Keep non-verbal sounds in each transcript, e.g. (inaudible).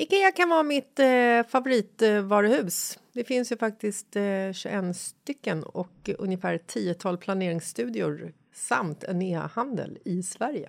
Ikea kan vara mitt eh, favoritvaruhus. Det finns ju faktiskt eh, 21 stycken och ungefär ett tiotal planeringsstudior samt en e-handel i Sverige.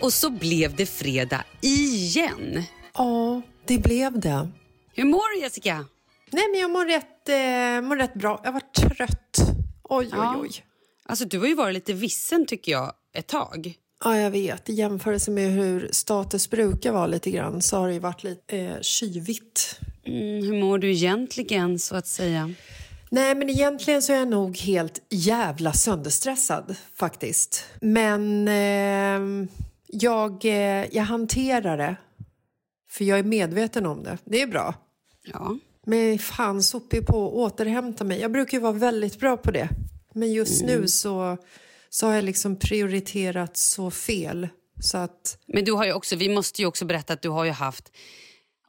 Och så blev det fredag igen. Ja, det blev det. Hur mår du Jessica? Nej, men jag mår rätt, eh, mår rätt bra. Jag var trött. Oj, Ja. oj, oj. Alltså du har ju varit lite vissen tycker jag ett tag. Ja, jag vet. I jämförelse med hur status brukar vara lite grann så har det ju varit lite eh, kyvigt. Mm, hur mår du egentligen så att säga? Nej, men egentligen så är jag nog helt jävla sönderstressad faktiskt. Men eh, jag, eh, jag hanterar det. För jag är medveten om det. Det är bra. Ja. Men fan, sopig på att återhämta mig. Jag brukar ju vara väldigt bra på det. Men just nu så, så har jag liksom prioriterat så fel. Så att, Men du har ju också, vi måste ju också berätta att du har ju haft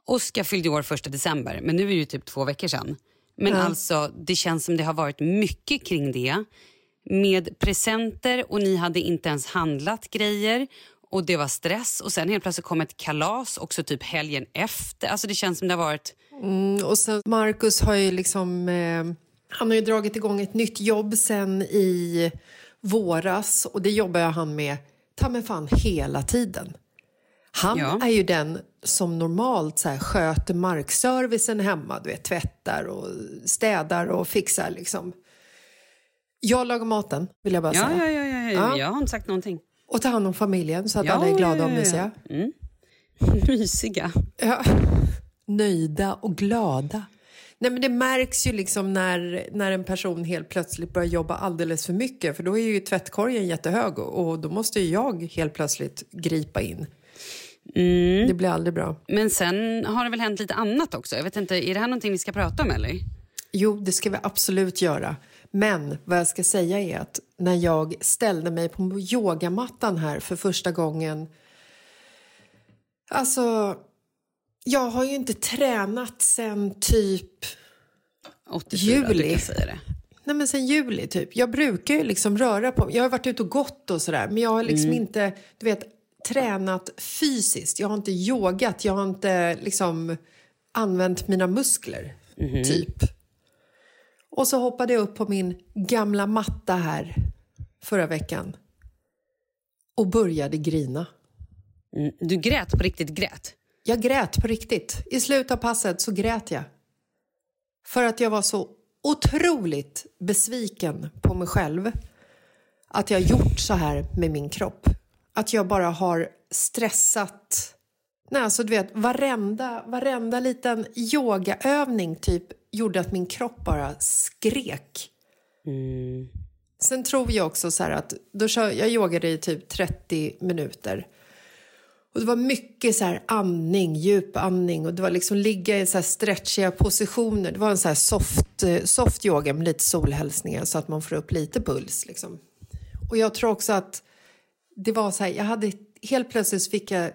Oskar fyllde år första december, men nu är det ju typ två veckor sedan. Men alltså, det känns som det har varit mycket kring det. Med presenter och ni hade inte ens handlat grejer. Och det var stress och sen helt plötsligt kom ett kalas också typ helgen efter. Alltså det känns som det har varit... mm, och sen Marcus har ju liksom... Eh, han har ju dragit igång ett nytt jobb sen i våras och det jobbar han med ta mig fan hela tiden. Han Ja. är ju den som normalt så här, sköter markservicen hemma, du vet, tvättar och städar och fixar liksom. Jag lagar maten, vill jag bara Ja, säga. ja, ja, ja, ja. Ja. Jag har inte sagt någonting. Och tar hand om familjen så att Ja, alla är glada och ja, ja. mysiga. (laughs) Mysiga. Ja. Nöjda och glada. Nej, men det märks ju liksom när, när en person helt plötsligt börjar jobba alldeles för mycket för då är ju tvättkorgen jättehög och, och då måste ju jag helt plötsligt gripa in. Mm. Det blir aldrig bra. Men sen har det väl hänt lite annat också? Jag vet inte, är det här någonting vi ska prata om eller? Jo, det ska vi absolut göra. Men vad jag ska säga är att när jag ställde mig på yogamattan här för första gången... Alltså, jag har ju inte tränat sen typ... 84, Juli. Nej, men sen juli typ. Jag brukar ju liksom röra på Jag har varit ute och gått och sådär. Men jag har liksom inte, du vet, tränat fysiskt. Jag har inte yogat. Jag har inte liksom använt mina muskler, typ. Och så hoppade jag upp på min gamla matta här förra veckan. Och började grina. Mm. Du grät på riktigt grät? Jag grät på riktigt. I slutet av passet så grät jag. För att jag var så otroligt besviken på mig själv. Att jag gjort så här med min kropp. Att jag bara har stressat. Nej, alltså du vet, varenda, varenda liten yogaövning typ gjorde att min kropp bara skrek. Sen tror jag också så att då kör, jag yogade i typ 30 minuter. Och det var mycket så här andning, djup andning och det var liksom ligga i så här stretchiga positioner. Det var en så soft, eh, soft yoga med lite solhälsningar så att man får upp lite puls. Liksom. Och jag tror också att det var så här, jag hade helt plötsligt fick jag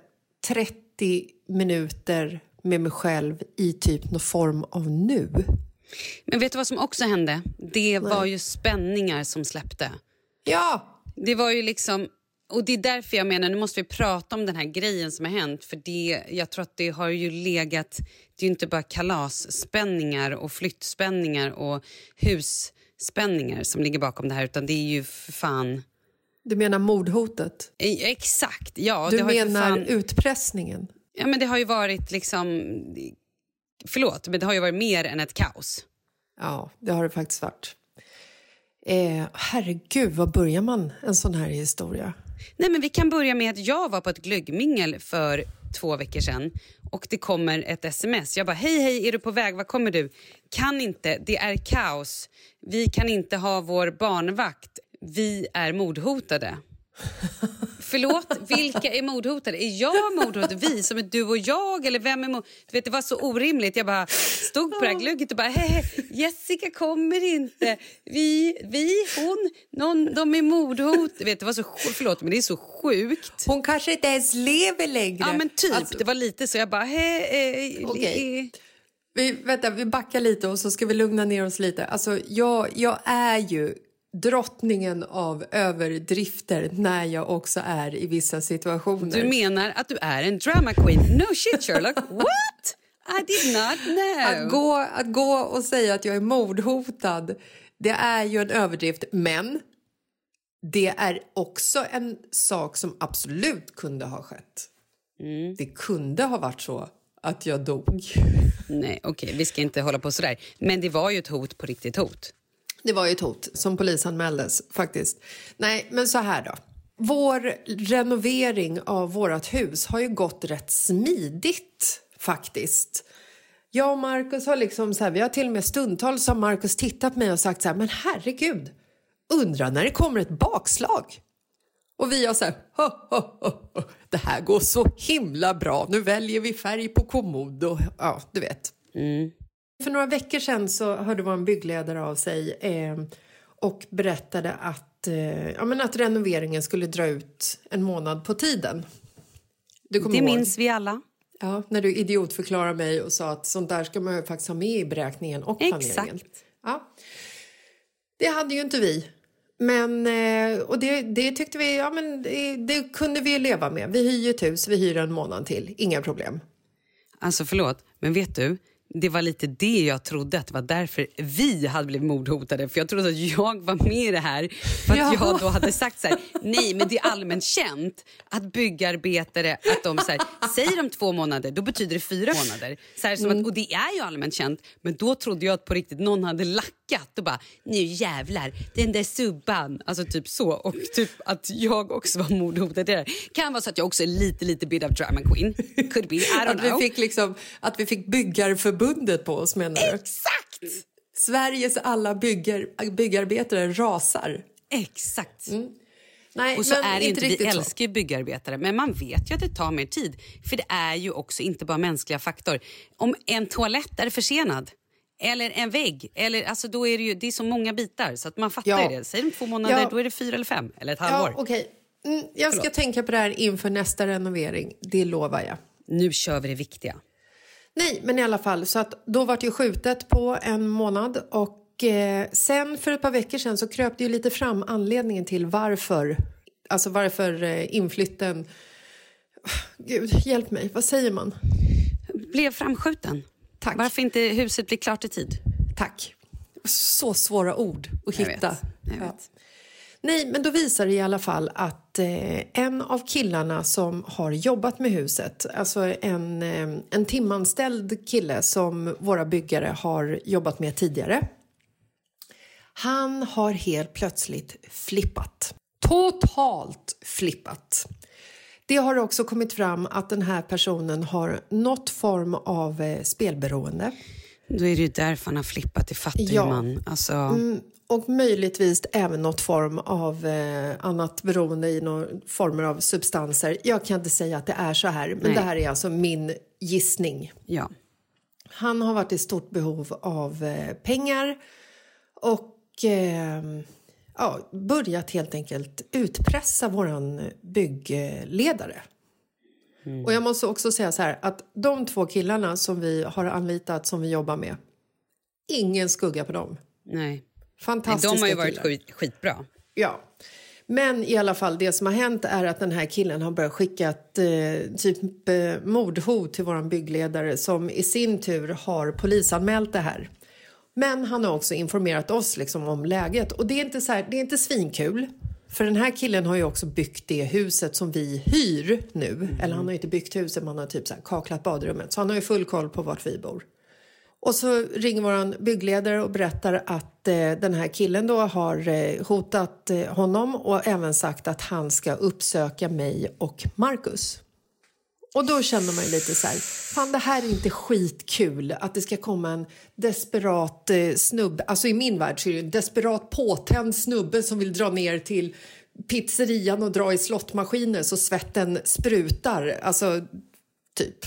30 minuter med mig själv i typ någon form av nu. Men vet du vad som också hände? Det var ju spänningar som släppte. Ja, Det var ju liksom... Och det är därför jag menar, nu måste vi prata om den här grejen som har hänt. För det, jag tror att det har ju legat... Det är ju inte bara kalasspänningar och flyttspänningar och husspänningar som ligger bakom det här. Utan det är ju för fan... du menar mordhotet? Eh, Exakt, ja. Du menar fan, utpressningen? Ja, men det har ju varit liksom... Förlåt, men det har ju varit mer än ett kaos. Ja, det har det faktiskt varit. Eh, herregud, var börjar man en sån här historia? Nej, men vi kan börja med att jag var på ett glöggmingel för två veckor sedan och det kommer ett sms. Jag bara, hej hej, är du på väg? Var kommer du? Kan inte, det är kaos. Vi kan inte ha vår barnvakt. Vi är mordhotade. (laughs) Förlåt, vilka är mordhotade? Är jag mordhotad? Vi som är du och jag? Eller vem är mord... du vet, Det var så orimligt. Jag bara stod på det här glugget och bara hej, Jessica kommer inte. Vi, vi hon, någon, de är mordhot. Du vet, det var så, förlåt, men det är så sjukt. Hon kanske inte ens lever längre. Ja, men typ. Alltså, Det var lite så. Jag bara hej. Eh, Okej. eh. vi, vänta, vi backar lite och så ska vi lugna ner oss lite. Alltså, jag, jag är ju drottningen av överdrifter när jag också är i vissa situationer. Du menar att du är en drama queen? No shit, Sherlock. (laughs) What? I did not know. Att gå, att gå och säga att jag är mordhotad, det är ju en överdrift. Men det är också en sak som absolut kunde ha skett. Mm. Det kunde ha varit så att jag dog. Nej, okej, vi ska inte hålla på sådär. Men det var ju ett hot på riktigt hot. Det var ju ett hot som polisanmäldes faktiskt. Nej, men så här då. Vår renovering av vårt hus har ju gått rätt smidigt faktiskt. Jag och Markus har liksom så här, vi har till och med stundtals har Markus tittat på mig och sagt så här, men herregud, undrar när det kommer ett bakslag. Och vi har så här, ho, ho, ho, ho. det här går så himla bra, nu väljer vi färg på kommod och ja, du vet. Mm. För några veckor sedan så hörde vår byggledare av sig eh, och berättade att, eh, ja, men att renoveringen skulle dra ut en månad på tiden. Det ihåg? minns vi alla. Ja, när du idiotförklarade mig och sa att sånt där ska man ju faktiskt ha med i beräkningen och planeringen. Exakt. Ja. Det hade ju inte vi. Men, eh, och det, det tyckte vi, ja men det, det kunde vi leva med. Vi hyr ett hus, vi hyr en månad till, inga problem. Alltså förlåt, men vet du? Det var lite det jag trodde, att det var därför vi hade blivit mordhotade. För Jag trodde att jag var med i det här för att Ja. jag då hade sagt så här, nej men det är allmänt känt att byggarbetare, att de så här, säger de två månader, då betyder det fyra månader. Så här, som Mm. att, och det är ju allmänt känt, men då trodde jag att på riktigt någon hade lackat och bara, nu jävlar, den där subban. Alltså typ så. Och typ att jag också var mordhotad. det. Kan vara så att jag också är lite, lite bit of drama queen. Could be, I don't Att vi, know. fick liksom, att vi fick byggarförbundet på oss, menar du? Exakt! Sveriges alla byggar, byggarbetare rasar. Exakt. Nej, Och så är ju inte, vi så. älskar byggarbetare men man vet ju att det tar mer tid. För det är ju också inte bara mänskliga faktor. Om en toalett är försenad eller en vägg, eller, alltså då är det, ju, det är så många bitar så att man fattar Ja. det. Säger de två månader Ja. då är det fyra eller fem eller ett Ja, halvår. okej. Mm, jag ska tänka på det här inför nästa renovering, det lovar jag. Nu kör vi det viktiga. Nej, men i alla fall, så att då var det ju skjutet på en månad och eh, sen för ett par veckor sedan så kröp det ju lite fram anledningen till varför, alltså varför eh, inflytten, gud hjälp mig, vad säger man? Blev framskjuten. Tack. Varför inte huset blir klart i tid? Tack. Så svåra ord att Jag hitta. vet, jag Ja. Nej, men då visar det i alla fall att eh, en av killarna som har jobbat med huset, alltså en, eh, en timanställd kille som våra byggare har jobbat med tidigare. Han har helt plötsligt flippat. Totalt flippat. Det har också kommit fram att den här personen har något form av eh, spelberoende. Då är det ju därför han har flippat, det fattar Ja. ju man. Alltså, Mm, och möjligtvis även något form av eh, annat beroende i några former av substanser. Jag kan inte säga att det är så här, men Nej. det här är alltså min gissning. ja. Han har varit i stort behov av eh, pengar och eh, ja, börjat helt enkelt utpressa våran byggledare. Och jag måste också säga så här att de två killarna som vi har anlitat som vi jobbar med, ingen skugga på dem. Nej. Fantastiska De har ju varit skit, skitbra. Ja. Men i alla fall, det som har hänt är att den här killen har börjat skicka ett, eh, typ eh, mordhot till vår byggledare som i sin tur har polisanmält det här. Men han har också informerat oss liksom om läget och det är inte så här, det är inte svinkul. För den här killen har ju också byggt det huset som vi hyr nu. Eller han har inte byggt huset, man har typ så kaklat badrummet. Så han har ju full koll på vart vi bor. Och så ringer vår byggledare och berättar att eh, den här killen då har eh, hotat eh, honom och även sagt att han ska uppsöka mig och Marcus. Och då känner man ju lite så här, fan det här är inte skitkul att det ska komma en desperat eh, snubbe, alltså i min värld så är det en desperat påtänd snubbe som vill dra ner till pizzerian och dra i slottmaskiner så svetten sprutar, alltså typ.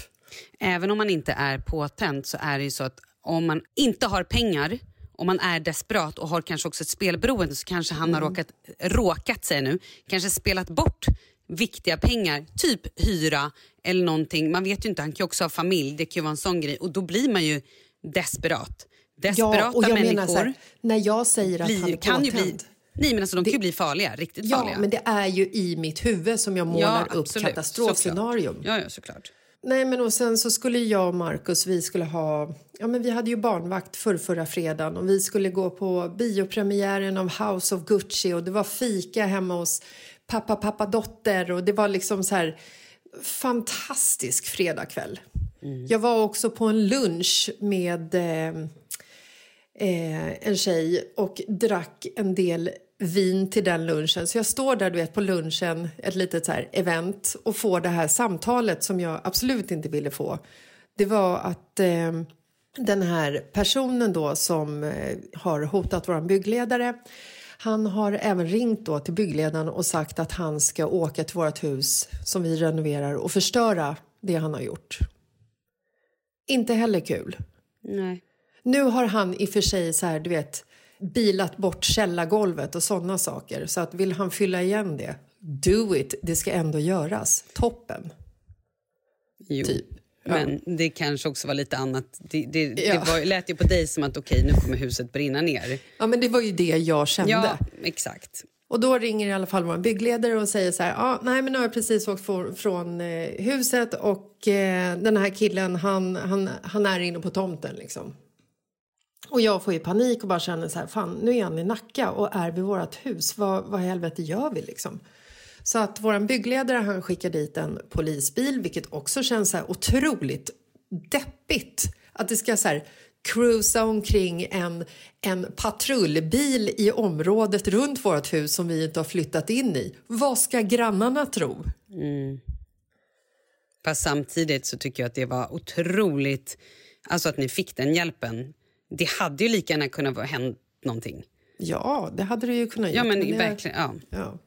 Även om man inte är påtänd så är det ju så att om man inte har pengar om man är desperat och har kanske också ett spelberoende så kanske han har råkat, råkat sig nu, kanske spelat bort viktiga pengar, typ hyra eller någonting. Man vet ju inte, han kan ju också ha familj, det kan ju vara en sån grej och då blir man ju desperat. Desperata Ja, och jag människor menar så här, när jag säger att han blir, är kan ju bli... Nej men alltså de kan ju bli farliga, riktigt Ja, farliga. men det är ju i mitt huvud som jag målar upp absolut, katastrofscenarium. såklart. Ja, ja, såklart. Nej, men och sen så skulle jag och Markus, vi skulle ha... Ja, men vi hade ju barnvakt för förra fredagen och vi skulle gå på biopremiären av House of Gucci och det var fika hemma hos pappa, pappa, dotter och det var liksom så här fantastisk fredagkväll. Jag var också på en lunch med eh, eh, en tjej och drack en del vin till den lunchen. Så jag står där du vet, på lunchen, ett litet så här event och får det här samtalet som jag absolut inte ville få. Det var att eh, den här personen då som eh, har hotat vår byggledare han har även ringt då till byggledaren och sagt att han ska åka till vårt hus som vi renoverar och förstöra det han har gjort. Inte heller kul. Nej. Nu har han i och för sig så här, du vet, bilat bort källargolvet och sådana saker. Så att vill han fylla igen det, do it. Det ska ändå göras. Toppen. Jo. Typ. Men det kanske också var lite annat. Det, det, Ja. det var, lät ju på dig som att okej, nu kommer huset brinna ner. Ja, men det var ju det jag kände. Ja, exakt. Och då ringer i alla fall vår byggledare och säger så här, ah, nej men nu har jag precis åkt för, från eh, huset och eh, den här killen han, han, han är inne på tomten liksom. Och jag får ju panik och bara känner så här, fan nu är han i Nacka och är vid vårt hus, vad, vad i helvete gör vi liksom? Så att våran byggledare han skickar dit en polisbil vilket också känns så här otroligt deppigt. Att det ska så här cruisa omkring en, en patrullbil i området runt vårt hus som vi inte har flyttat in i. Vad ska grannarna tro? Mm. Fast samtidigt så tycker jag att det var otroligt... Alltså att ni fick den hjälpen. Det hade ju lika gärna kunnat hänt någonting. Ja, det hade det ju kunnat Ja, men det, verkligen. Ja. ja.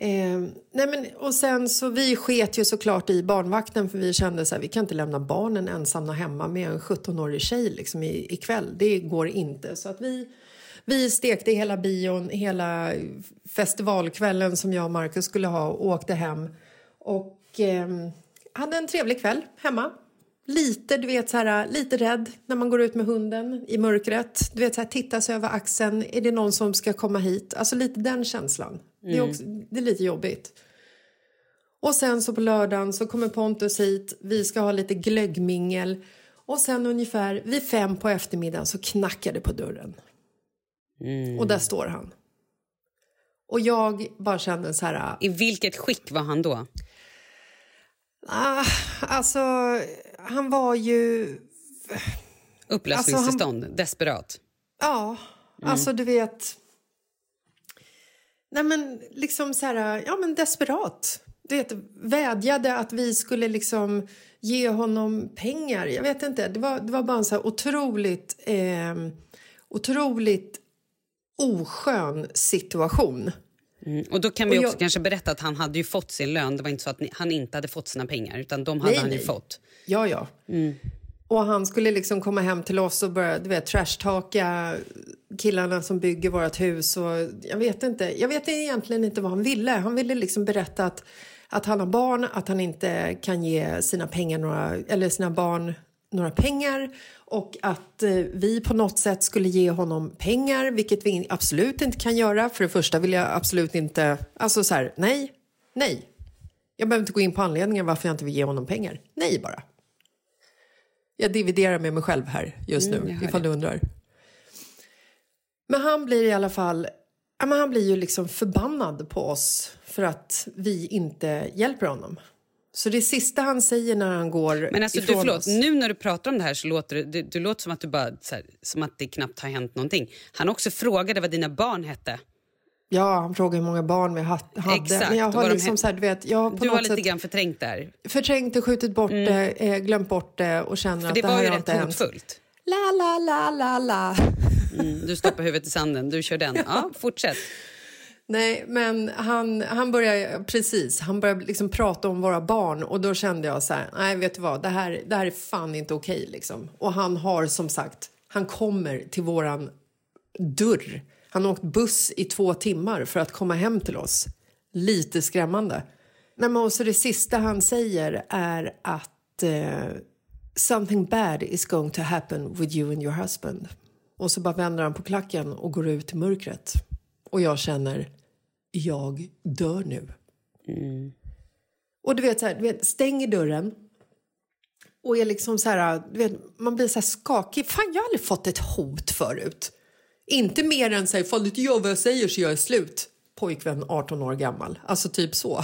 Eh, nej men, och sen så vi sket ju såklart i barnvakten för vi kände så här, vi kan inte lämna barnen ensamma hemma med en 17-årig tjej liksom i, ikväll. Det går inte. Så att vi, vi stekte hela bion, hela festivalkvällen som jag och Marcus skulle ha och åkte hem. Och eh, hade en trevlig kväll hemma. Lite, du vet, så här, lite rädd när man går ut med hunden i mörkret. Du vet, så här, titta sig över axeln. Är det någon som ska komma hit? Alltså lite den känslan. Det, är också, det är lite jobbigt. Och sen så på lördagen så kommer Pontus hit. Vi ska ha lite glöggmingel. Och sen ungefär vid fem på eftermiddagen så knackar det på dörren. Och där står han. Och jag bara kände så här... I vilket skick var han då? Ah, alltså, han var ju... Upplösningstillstånd, alltså, desperat. Ja, mm. alltså du vet... Nej men liksom så här, ja men desperat. Du vet, vädjade att vi skulle liksom ge honom pengar. Jag vet inte, det var, det var bara en så här otroligt, eh, otroligt oskön situation. Mm. Och då kan vi också jag... kanske berätta att han hade ju fått sin lön. Det var inte så att ni, han inte hade fått sina pengar, utan de hade nej, han ju fått. Ja, ja. Mm. Och han skulle liksom komma hem till oss och börja, du vet, trashtaka killarna som bygger vårt hus och jag vet inte. Jag vet egentligen inte vad han ville. Han ville liksom berätta att, att han har barn, att han inte kan ge sina pengar några, eller sina barn några pengar och att eh, vi på något sätt skulle ge honom pengar, vilket vi absolut inte kan göra. För det första vill jag absolut inte... Alltså så här, nej, nej. Jag behöver inte gå in på anledningen varför jag inte vill ge honom pengar. Nej bara. Jag dividerar med mig själv här just nu, mm, ifall du undrar. Men han blir i alla fall... Ja, men han blir ju liksom förbannad på oss för att vi inte hjälper honom. Så det sista han säger när han går Men alltså, ifrån du, förlåt, oss... Nu när du pratar om det här så låter det, det, det låter som att, du bara, här, som att det knappt har hänt någonting. Han också frågade vad dina barn hette. Ja, han frågade hur många barn vi hade. Exakt, men jag har liksom så här, du vet, jag har Du har lite grann förträngt där. Förträngt det, skjutit bort mm. det, eh, glömt bort det och känner För att det, det var här ju har rätt inte hotfullt. La, la, la, la, la. Mm, du stoppar huvudet i sanden, du kör den. (laughs) Ja, fortsätt. Nej, men han, han började precis, han började liksom prata om våra barn och då kände jag så här, nej vet du vad, det här, det här är fan inte okej liksom. Och han har som sagt, han kommer till våran dörr. Han har åkt buss i två timmar för att komma hem till oss. Lite skrämmande. Nej, men också det sista han säger är att eh, something bad is going to happen with you and your husband. Och så bara vänder han på klacken och går ut i mörkret. Och jag känner, jag dör nu. Mm. Och du vet, så här, du vet, stänger dörren och är liksom så här, du vet, man blir så här skakig. Fan, jag har aldrig fått ett hot förut. Inte mer än så här, ifall du inte gör vad jag säger så gör jag slut. Pojkvän 18 år gammal. Alltså typ så.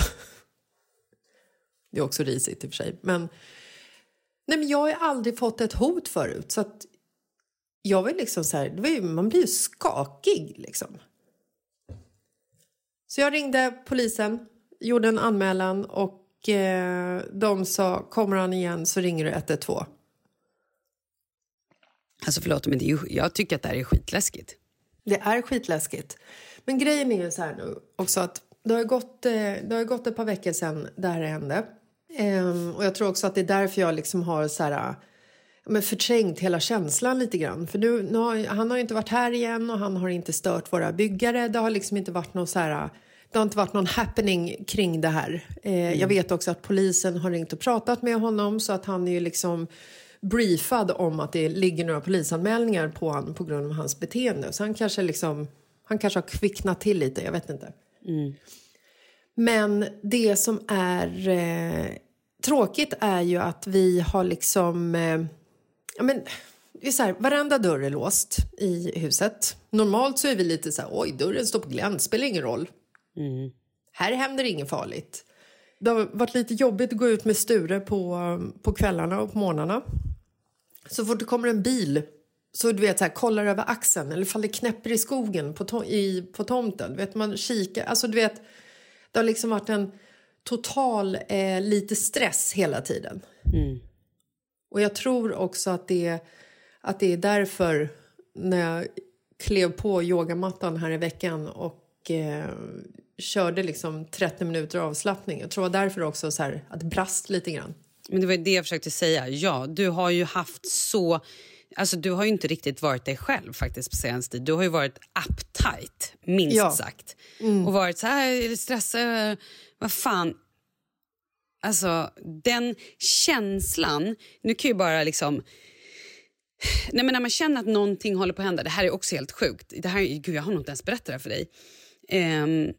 Det är också risigt i och för sig. Men, nej, men jag har aldrig fått ett hot förut. Så att jag var liksom så här, man blir ju skakig liksom. Så jag ringde polisen, gjorde en anmälan och eh, de sa kommer han igen så ringer du 112. Alltså förlåt men det är ju, jag tycker att det här är skitläskigt. Det är skitläskigt. Men grejen är ju så här nu också att det har gått, eh, det har gått ett par veckor sedan det här hände. Ehm, och jag tror också att det är därför jag liksom har så här men förträngt hela känslan lite grann. För nu, nu har, han har inte varit här igen och han har inte stört våra byggare. Det har liksom inte varit något så här det har inte varit någon happening kring det här. Eh, mm. Jag vet också att polisen har ringt och pratat med honom så att han är ju liksom briefad om att det ligger några polisanmälningar på honom på grund av hans beteende. Så han kanske liksom Han kanske har kvicknat till lite, jag vet inte. Men det som är eh, tråkigt är ju att vi har liksom... Eh, ja, men, det är så här, varenda dörr är låst i huset. Normalt så är vi lite så här, oj, dörren står på glänt, spelar ingen roll. Här händer inget farligt. Det har varit lite jobbigt att gå ut med Sture på, på kvällarna och på morgnarna. Så fort det kommer en bil så du vet så här, kollar över axeln eller faller knäpper i skogen på, to- i, på tomten. Du vet, man kikar, alltså du vet, det har liksom varit en total eh, lite stress hela tiden. Och jag tror också att det, att det är därför när jag klev på yogamattan här i veckan och eh, körde liksom 30 minuter avslappning. Jag tror det var därför också så här, att det brast lite grann. Men det var det jag försökte säga. Ja, du har ju haft så... Alltså du har ju inte riktigt varit dig själv faktiskt på senaste tid. Du har ju varit uptight, minst Ja. sagt. Och varit så här, stressad, vad fan. Alltså den känslan, nu kan ju bara liksom... Nej, men när man känner att någonting håller på att hända, det här är också helt sjukt. Det här, gud, jag har nog inte ens berättat det här för dig. Ehm,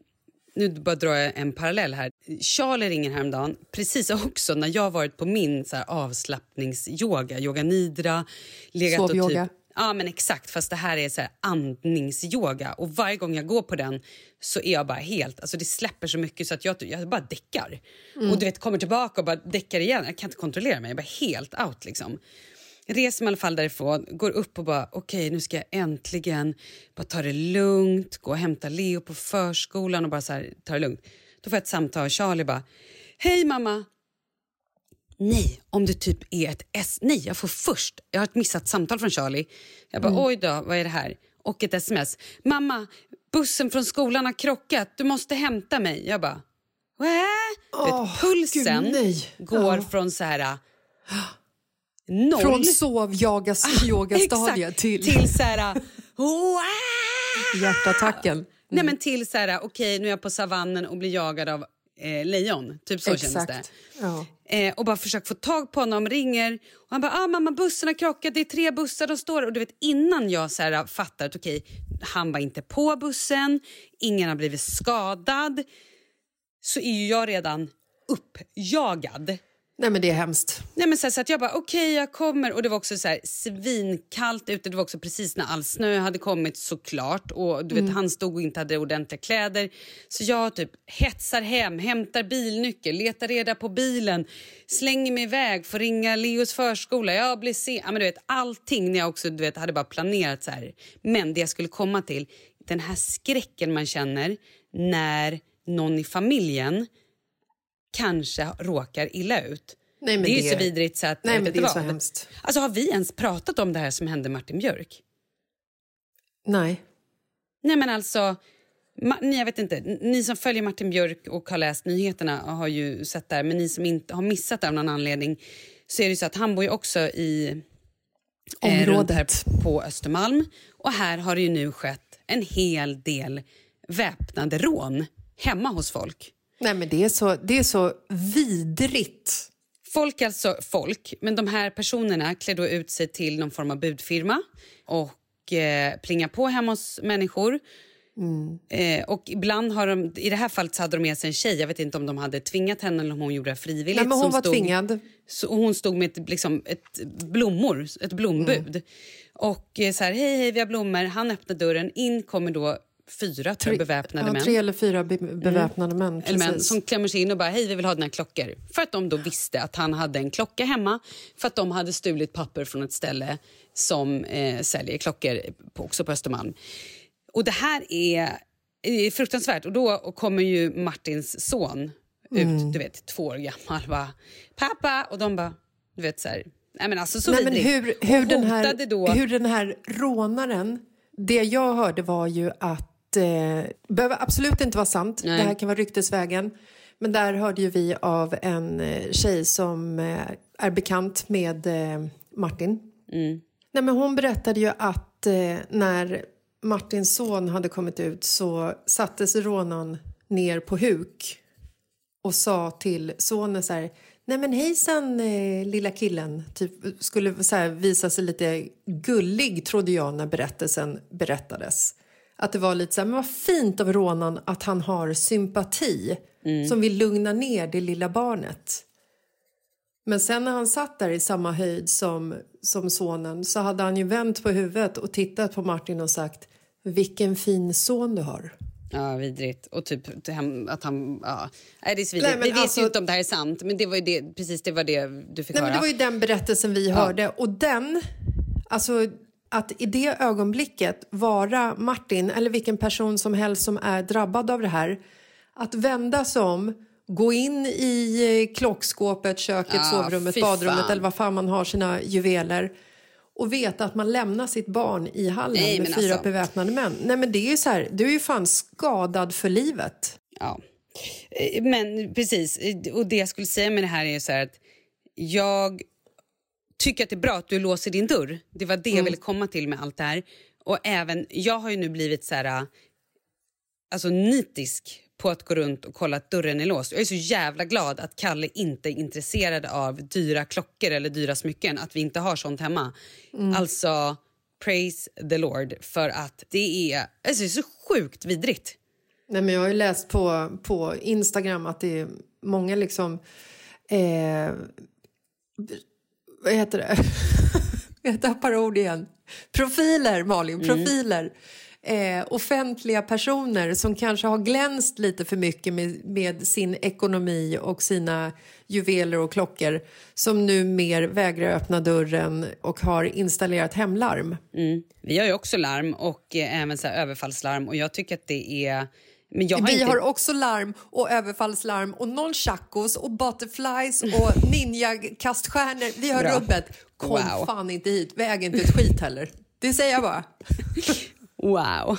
nu bara drar jag en parallell här. Charlie ringer häromdagen, precis också när jag varit på min så här, avslappningsyoga, yoga nidra. Legat och Sovyoga. Typ, ja men exakt, fast det här är så här andningsyoga. Och varje gång jag går på den så är jag bara helt, alltså det släpper så mycket så att jag, jag bara däckar. Och du vet kommer tillbaka och bara däckar igen. Jag kan inte kontrollera mig, jag är bara helt out liksom reser mig i alla fall därifrån, går upp och bara okej nu ska jag äntligen bara ta det lugnt, gå och hämta Leo på förskolan och bara så här, ta det lugnt. Då får jag ett samtal av Charlie bara Hej mamma! Nej, om det typ är ett S. Nej, jag får först. Jag har ett missat samtal från Charlie. Jag bara oj då, vad är det här? Och ett sms. Mamma, bussen från skolan har krockat. Du måste hämta mig. Jag bara Wä? Du vet, pulsen gud, går Ja. från så här noll Från sov-yoga-stadiet Exakt, till, till så här... (laughs) Wow! hjärtattacken. Nej, men till så här, okej, nu är jag på savannen och blir jagad av eh, lejon. Typ så kändes det. Ja. Eh, och bara försöker få tag på honom, ringer. Och han bara, ah, mamma bussen har krockat, det är tre bussar, de står Och du vet innan jag så här, fattar att okej, han var inte på bussen, ingen har blivit skadad. Så är ju jag redan uppjagad. Nej, men det är hemskt. Nej, men så, här, så att jag bara, okej jag kommer. Och det var också så här, svinkallt ute. Det var också precis när all snö hade kommit såklart. Och du vet, han stod och inte hade ordentliga kläder. Så jag typ hetsar hem, hämtar bilnyckel, letar reda på bilen. Slänger mig iväg, får ringa Leos förskola. Jag blir sen. Ja, men du vet, allting när jag också du vet, hade bara planerat så här. Men det jag skulle komma till, den här skräcken man känner när någon i familjen kanske råkar illa ut. Nej, det är det- så vidrigt så att... Nej, men det är så hemskt. Alltså har vi ens pratat om det här som hände Martin Björk? Nej. Nej men alltså, ni, jag vet inte, ni som följer Martin Björk och har läst nyheterna har ju sett det här, men ni som inte har missat det av någon anledning så är det så att han bor ju också i eh, Området. här på Östermalm och här har det ju nu skett en hel del väpnade rån hemma hos folk. Nej, men det är så, det är så vidrigt. Folk alltså folk, men de här personerna klär då ut sig till någon form av budfirma och eh, plingar på hemma hos människor. Eh, och ibland har de, I det här fallet så hade de med sig en tjej. Jag vet inte om de hade tvingat henne eller om hon gjorde det frivilligt. Nej, men hon var stod, tvingad. Så hon stod med ett, liksom, ett blommor, ett blombud. Och eh, så här, hej, hej, vi har blommor. Han öppnar dörren. In kommer då fyra tror jag, beväpnade ja, män. Tre eller fyra be beväpnade män. Eller män Precis. som klämmer sig in och bara hej vi vill ha dina klockor. För att de då visste att han hade en klocka hemma för att de hade stulit papper från ett ställe som eh, säljer klockor på, också på Östermalm. Och det här är, är fruktansvärt och då kommer ju Martins son Mm. ut, du vet två år gammal bara pappa och de bara du vet så här, nej men alltså så Nej, men hur, hur, den här, då, hur den här rånaren... Det jag hörde var ju att... Eh, behöver absolut inte vara sant. Nej. Det här kan vara ryktesvägen. Men där hörde ju vi av en eh, tjej som eh, är bekant med eh, Martin. Mm. Nej, men hon berättade ju att när Martins son hade kommit ut så satte sig rånaren ner på huk och sa till sonen så här Nej men hejsan lilla killen. Typ, skulle så här, visa sig lite gullig trodde jag när berättelsen berättades. Att det var lite så här, men vad fint av Ronan att han har sympati som vill lugna ner det lilla barnet. Men sen när han satt där i samma höjd som, som sonen så hade han ju vänt på huvudet och tittat på Martin och sagt vilken fin son du har. Ja, vidrigt. Och typ att han... Ja. Nej, det är så vidrigt. Nej, men Vi vet alltså- ju inte om det här är sant, men det var ju det, precis det var det du fick Nej, men höra. det var ju den berättelsen vi hörde och den, alltså att i det ögonblicket vara Martin eller vilken person som helst som är drabbad av det här, att vända sig om, gå in i eh, klockskåpet, köket, Ja, sovrummet, badrummet eller vad fan man har sina juveler och veta att man lämnar sitt barn i hallen Nej, med fyra alltså- beväpnade män. Nej men det är ju så här, du är ju fan skadad för livet. Ja. Eh, Men precis, Eh, och det jag skulle säga med det här är ju så här att jag tycker att det är bra att du låser din dörr. Det var det jag ville komma till med allt det här. Och även, jag har ju nu blivit så här, alltså nitisk på att gå runt och kolla att dörren är låst. Jag är så jävla glad att Kalle inte är intresserad av dyra klockor eller dyra smycken, att vi inte har sånt hemma. Alltså, praise the Lord, för att det är, alltså, det är så sjukt vidrigt. Nej, men jag har ju läst på, på Instagram att det är många liksom... Eh, vad heter det? (laughs) jag tappar ord igen. Profiler, Malin. Profiler. Eh, offentliga personer som kanske har glänst lite för mycket med, med sin ekonomi och sina juveler och klockor som nu mer vägrar öppna dörren och har installerat hemlarm. Mm. Vi har ju också larm och eh, även så överfallslarm och jag tycker att det är... Har Vi inte... har också larm och överfallslarm och nonchacos och butterflies och (laughs) ninja-kaststjärnor. Vi har Bra. rubbet. Kom Wow. fan inte hit. Vi äger inte ett skit heller. Det säger jag bara. (laughs) Wow.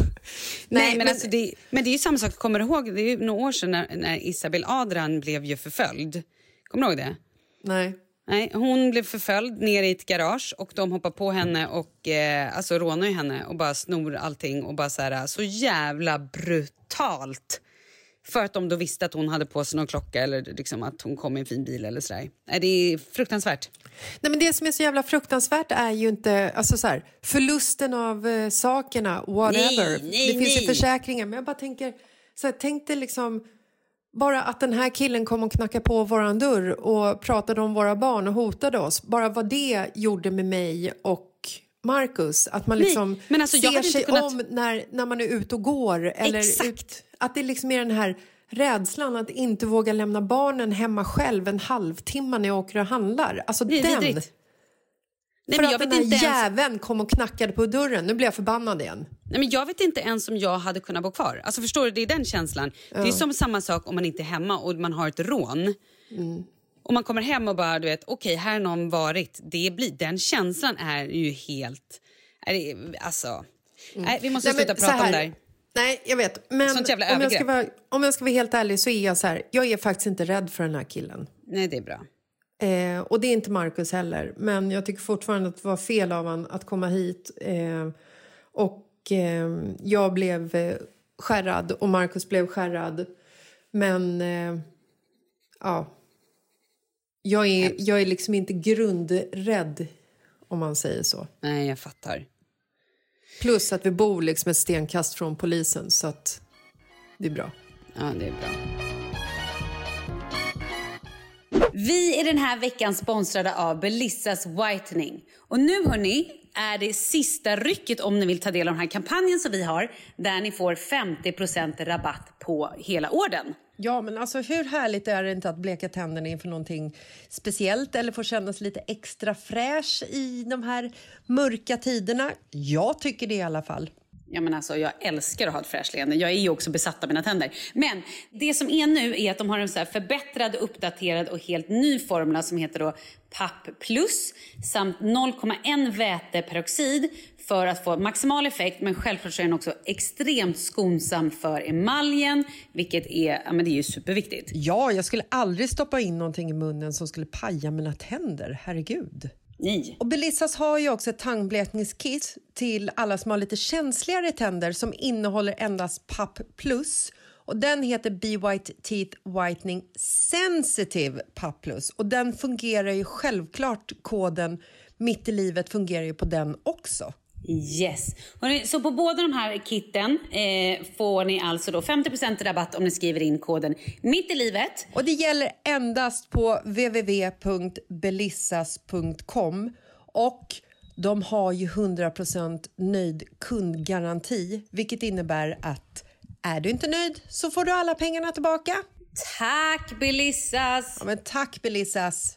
Nej, men, men- alltså det, men det är ju samma sak, kommer du ihåg, det är några år sedan när, när Isabel Adran blev ju förföljd. Kommer du ihåg det? Nej. Nej, hon blev förföljd ner i ett garage och de hoppar på henne och eh, alltså rånar ju henne och bara snor allting och bara så här, så jävla brutalt. För att de då visste att hon hade på sig någon klocka eller liksom att hon kom i en fin bil eller sådär. Det är fruktansvärt. Nej, men det som är så jävla fruktansvärt är ju inte alltså så här, förlusten av eh, sakerna, whatever. Nej, nej, det finns ju nej. försäkringar. Men jag bara tänker, så här, tänk dig liksom bara att den här killen kom och knackade på våran dörr och pratade om våra barn och hotade oss. Bara vad det gjorde med mig och Marcus. Att man Nej, liksom men alltså, ser sig kunnat- om när, när man är ute och går. Eller Exakt. Ut, att det liksom är den här rädslan att inte våga lämna barnen hemma själv en halvtimme när jag åker och handlar. Alltså Det den. Nej, För att jag den här ens... jäveln kom och knackade på dörren. Nu blir jag förbannad igen. Nej, men jag vet inte ens om jag hade kunnat bo kvar. Alltså förstår du, Det är den känslan. Det är som samma sak om man inte är hemma och man har ett rån. Och man kommer hem och bara, du vet, okej, här har någon varit. Det blir, den känslan är ju helt... Är det, alltså... Nej, vi måste Nej, men sluta så prata om det här. Nej, jag vet. Men om jag, ska vara, om jag ska vara helt ärlig så är jag så här. Jag är faktiskt inte rädd för den här killen. Nej, det är bra. Eh, och det är inte Marcus heller. Men jag tycker fortfarande att det var fel av han att komma hit. Eh, och eh, jag blev eh, skärrad och Marcus blev skärrad. Men eh, ja. Jag är, jag är liksom inte grundrädd om man säger så. Nej, jag fattar. Plus att vi bor liksom ett stenkast från polisen så att det är bra. Ja, det är bra. Vi är den här veckan sponsrade av Belissas Whitening. Och nu hörni är det sista rycket om ni vill ta del av den här kampanjen som vi har där ni får 50% rabatt på hela orden. Ja, men alltså hur härligt är det inte att bleka tänderna inför någonting speciellt eller få kännas lite extra fräsch i de här mörka tiderna? Jag tycker det i alla fall. Ja, men alltså, jag älskar att ha ett fräscht leende. Jag är ju också besatt av mina tänder. Men det som är nu är att de har en så här förbättrad, uppdaterad och helt ny formula som heter då PAP Plus samt 0,1 väteperoxid för att få maximal effekt. Men självklart så är den också extremt skonsam för emaljen, vilket är, ja, men det är ju superviktigt. Ja, jag skulle aldrig stoppa in någonting i munnen som skulle paja mina tänder. Herregud. Nej. Och Belissas har ju också ett tandblekningskit till alla som har lite känsligare tänder som innehåller endast PAP Plus. Och den heter Be White Teeth Whitening Sensitive PAP Plus. Och den fungerar ju självklart, koden mitt i livet fungerar ju på den också. Yes. Så på båda de här kitten eh, får ni alltså då 50% rabatt om ni skriver in koden mitt i livet. Och det gäller endast på www.belissas.com och de har ju 100% nöjd kundgaranti, vilket innebär att är du inte nöjd så får du alla pengarna tillbaka. Tack Belissas! Ja, men tack Belissas!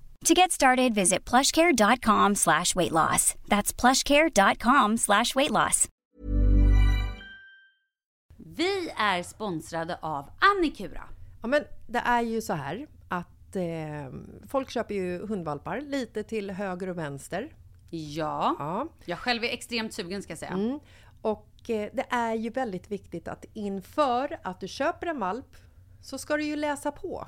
To get started, visit plushcare.com slash weight loss. That's plushcare.com slash weight loss. Vi är sponsrade av Annikura. Ja, men det är ju så här att eh, folk köper ju hundvalpar lite till höger och vänster. Ja, Ja. jag själv är extremt sugen ska jag säga. Mm. Och eh, det är ju väldigt viktigt att inför att du köper en valp så ska du ju läsa på.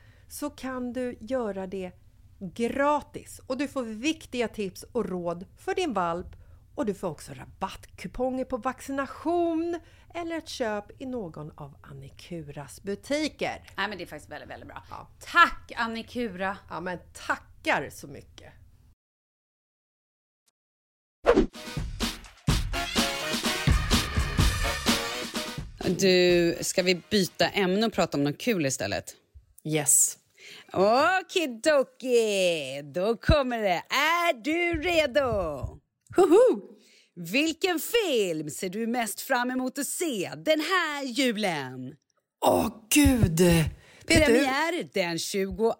så kan du göra det gratis och du får viktiga tips och råd för din valp och du får också rabattkuponger på vaccination eller ett köp i någon av Annikuras butiker. Nej men det är faktiskt väldigt, väldigt bra. Ja. Tack Annikura! Ja men tackar så mycket! Du, ska vi byta ämne och prata om något kul istället? Yes. Okidoki, då kommer det. Är du redo? Hoho! Vilken film ser du mest fram emot att se den här julen? Åh, gud! Vet du? Premiär den 22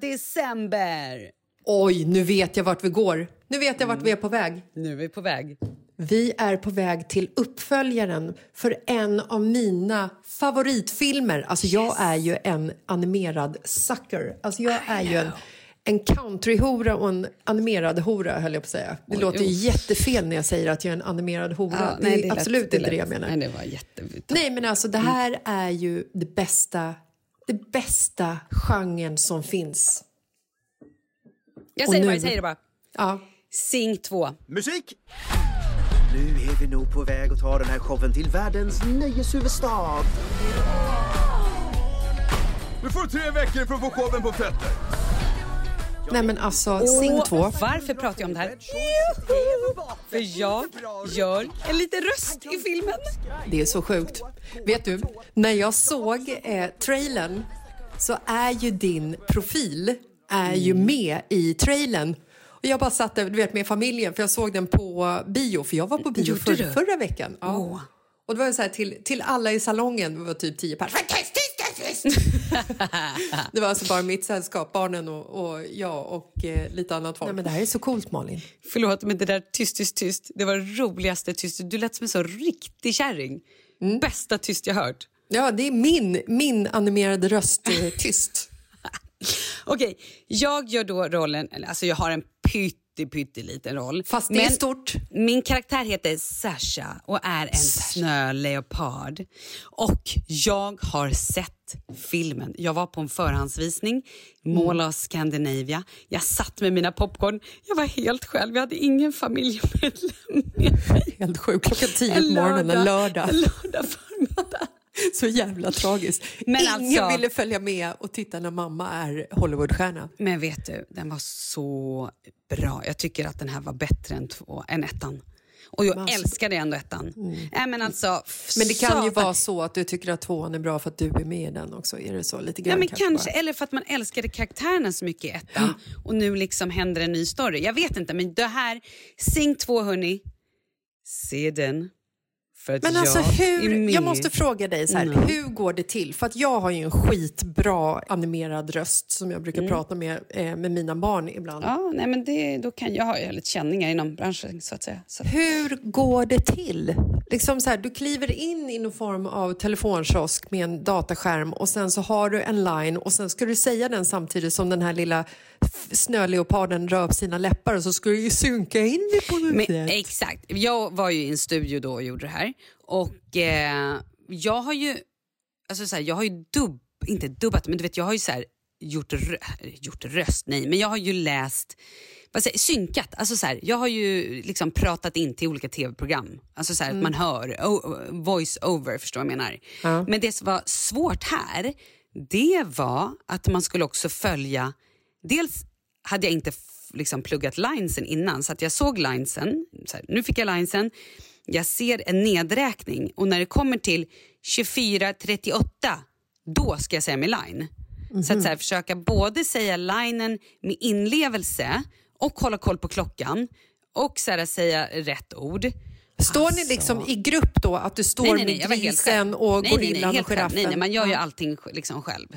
december. Oj, nu vet jag vart vi går. Nu vet jag vart vi är på väg. Nu är vi på väg. Vi är på väg till uppföljaren för en av mina favoritfilmer. Alltså jag är ju en animerad sucker. Alltså jag är ju en, en countryhora och en animerad hora höll jag på att säga. Det Oj, låter ju jättefel när jag säger att jag är en animerad hora. Ja, det nej, är lät- absolut inte lät- det jag menar. Nej, det var jätte... Nej, men alltså det här är ju det bästa, det bästa genren som finns. Jag Och säger nu- bara, jag säger det bara. Ja. Sing 2. Musik! Nu är vi nog på väg att ta den här showen till världens nöjeshuvudstad. Du får tre veckor för att få showen på fötter. Nej men alltså, Sing 2. Varför pratar jag om det här? För jag gör en liten röst i filmen. Det är så sjukt. Vet du, när jag såg eh, trailern så är ju din profil är ju Mm. med i trailern. Och jag bara satt där, du vet, med familjen för jag såg den på bio, för jag var på bio för, du? förra veckan. Ja. Åh. Och det var så här till, till alla i salongen, det var typ tio tyst! (laughs) det var alltså bara mitt sällskap, barnen och, och jag och eh, lite annat folk. Nej, men det här är så coolt Malin. Förlåt, men det där tyst, tyst, tyst. Det var det roligaste tyst. Du lät som en så riktig kärring. Bästa tyst jag hört. Ja, det är min, min animerade röst eh, tyst. (laughs) Okej, jag gör då rollen... Alltså jag har en pytte, pytteliten roll. Fast det är stort. Min karaktär heter Sasha och är en snöleopard. Och jag har sett filmen. Jag var på en förhandsvisning, Mall of Scandinavia. Jag satt med mina popcorn. Jag var helt själv. Jag hade ingen familjemedlem med (laughs) mig. Helt sjukt. Klockan tio på morgonen en lördag. En lördag förmiddag. (laughs) Så jävla tragiskt. Men Ingen alltså- ville följa med och titta när mamma är Hollywoodstjärna. Men vet du, den var så bra. Jag tycker att den här var bättre än, två, än ettan. Och jag alltså- älskade ändå ettan. Nej, men, alltså, Men det kan ju vara så att du tycker att tvåan är bra för att du är med i den också. Är det så? Lite Ja, grann men kanske, bara? eller för att man älskade karaktärerna så mycket i ettan och nu liksom händer en ny story. Jag vet inte, men det här, Sing 2 hörni, se den. Men jag alltså hur, jag måste fråga dig så här, Mm. hur går det till? För att jag har ju en skitbra animerad röst som jag brukar prata med, eh, med mina barn ibland. Mm. Ja, nej, men det, då kan jag ha jag har lite känningar inom branschen så att säga. Så. Hur går det till? Liksom så här, du kliver in i någon form av telefonkiosk med en dataskärm och sen så har du en line och sen ska du säga den samtidigt som den här lilla snöleoparden rör upp sina läppar och så ska du ju synka in det på något Men, sätt. exakt. Jag var ju i en studio då och gjorde det här. Och eh, jag har ju, alltså så här, jag har ju dubb, inte dubbat, men du vet jag har ju så här, gjort, rö, gjort röst, nej, men jag har ju läst vad säger, synkat. Alltså så här, jag har ju liksom pratat in till olika tv-program. Alltså så här, att man hör, o, voice over, förstår vad jag menar. Men det som var svårt här, det var att man skulle också följa, dels hade jag inte liksom pluggat linesen innan så att jag såg linesen, så här, nu fick jag linesen, jag ser en nedräkning och när det kommer till 24.38 då ska jag säga min line. Så att så här, försöka både säga linen med inlevelse och hålla koll på klockan och så här, säga rätt ord. Står ni liksom i grupp då? Att du står Nej, nej, nej, med grisen och nej, nej, nej, gorillan helt och giraffen? Nej, nej, man gör ju allting liksom själv.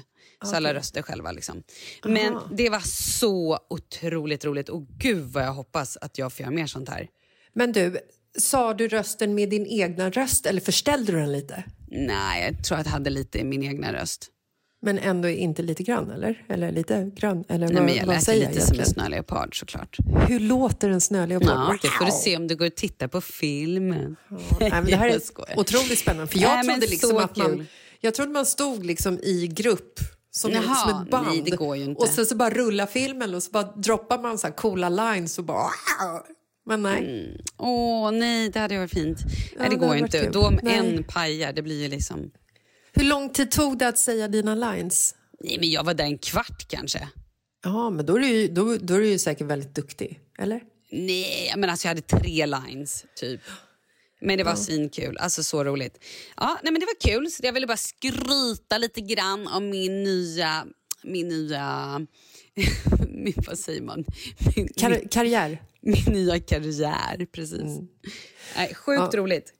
Så alla röster själva. Liksom. Men det var så otroligt roligt och gud vad jag hoppas att jag får göra mer sånt här. Men du, sa du rösten med din egna röst eller förställde du den lite? Nej, jag tror att jag hade lite i min egna röst. Men ändå inte lite grann, eller? Eller lite grann? Eller Nej, vad, men jag vad lät säger lite jag som en snöleopard såklart. Hur låter en snöleopard? Ja, det får du se om du går och tittar på filmen. Nej, men det här (laughs) är otroligt spännande. För jag Nej, trodde liksom att man, jag trodde man stod liksom i grupp som, Jaha, som ett band. nej, det går ju inte. Och sen så bara rullar filmen och så bara droppar man så här coola lines och bara... Men nej. Åh nej, det hade varit fint. nej, det det går inte. kul. Då om Nej. en pajar, det blir ju liksom... Hur lång tid tog det att säga dina lines? Nej, men jag var där en kvart kanske. Ja, men då är, du ju, då, då är du ju säkert väldigt duktig, eller? Nej, men alltså jag hade tre lines typ. Men det var svinkul. Alltså så roligt. Ja, nej, men det var kul. Så jag ville bara skryta lite grann om min nya... Min nya... (laughs) min, vad säger man? Min, Kar min, karriär. min nya karriär, precis. Nej, sjukt Ja. roligt.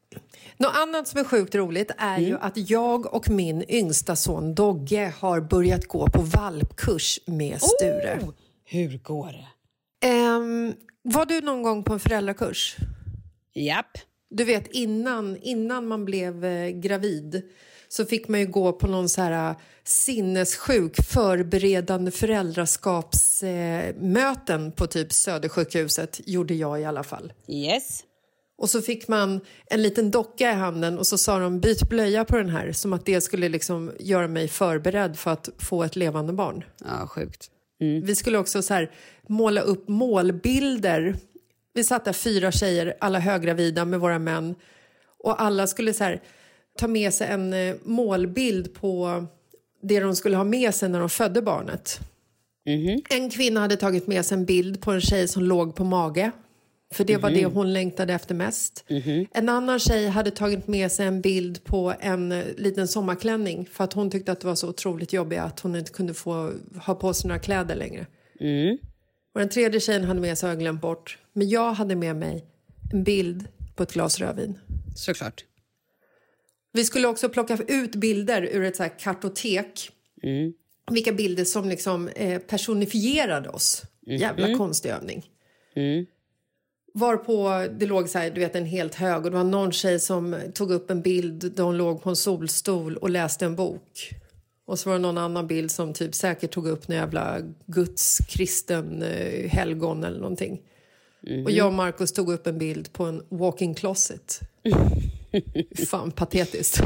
Något annat som är sjukt roligt är ju att jag och min yngsta son Dogge har börjat gå på valpkurs med Sture. Oh, hur går det? Ehm, var du någon gång på en föräldrakurs? Japp. Du vet innan, innan man blev eh, gravid så fick man ju gå på någon så här eh, sinnessjuk förberedande föräldraskapsmöten eh, på typ Södersjukhuset, gjorde jag i alla fall. Yes. Och så fick man en liten docka i handen och så sa de byt blöja på den här som att det skulle liksom göra mig förberedd för att få ett levande barn. Ja, sjukt. Vi skulle också så här måla upp målbilder. Vi satt där fyra tjejer, alla höggravida med våra män. Och alla skulle så här ta med sig en eh, målbild på det de skulle ha med sig när de födde barnet. En kvinna hade tagit med sig en bild på en tjej som låg på mage. För det var det hon längtade efter mest. En annan tjej hade tagit med sig en bild på en eh, liten sommarklänning för att hon tyckte att det var så otroligt jobbigt att hon inte kunde få ha på sig några kläder längre. Och den tredje tjejen hade med sig, har jag glömt bort. Men jag hade med mig en bild på ett glas rödvin. Såklart. Vi skulle också plocka ut bilder ur ett så här kartotek. Vilka bilder som liksom eh, personifierade oss. Jävla konstig övning. Varpå det låg så här, du vet, en helt hög och det var någon tjej som tog upp en bild där hon låg på en solstol och läste en bok. Och så var det någon annan bild som typ säkert tog upp en jävla Guds kristen eh, helgon eller någonting. Och jag och Markus tog upp en bild på en walk-in closet. (laughs) Fan patetiskt.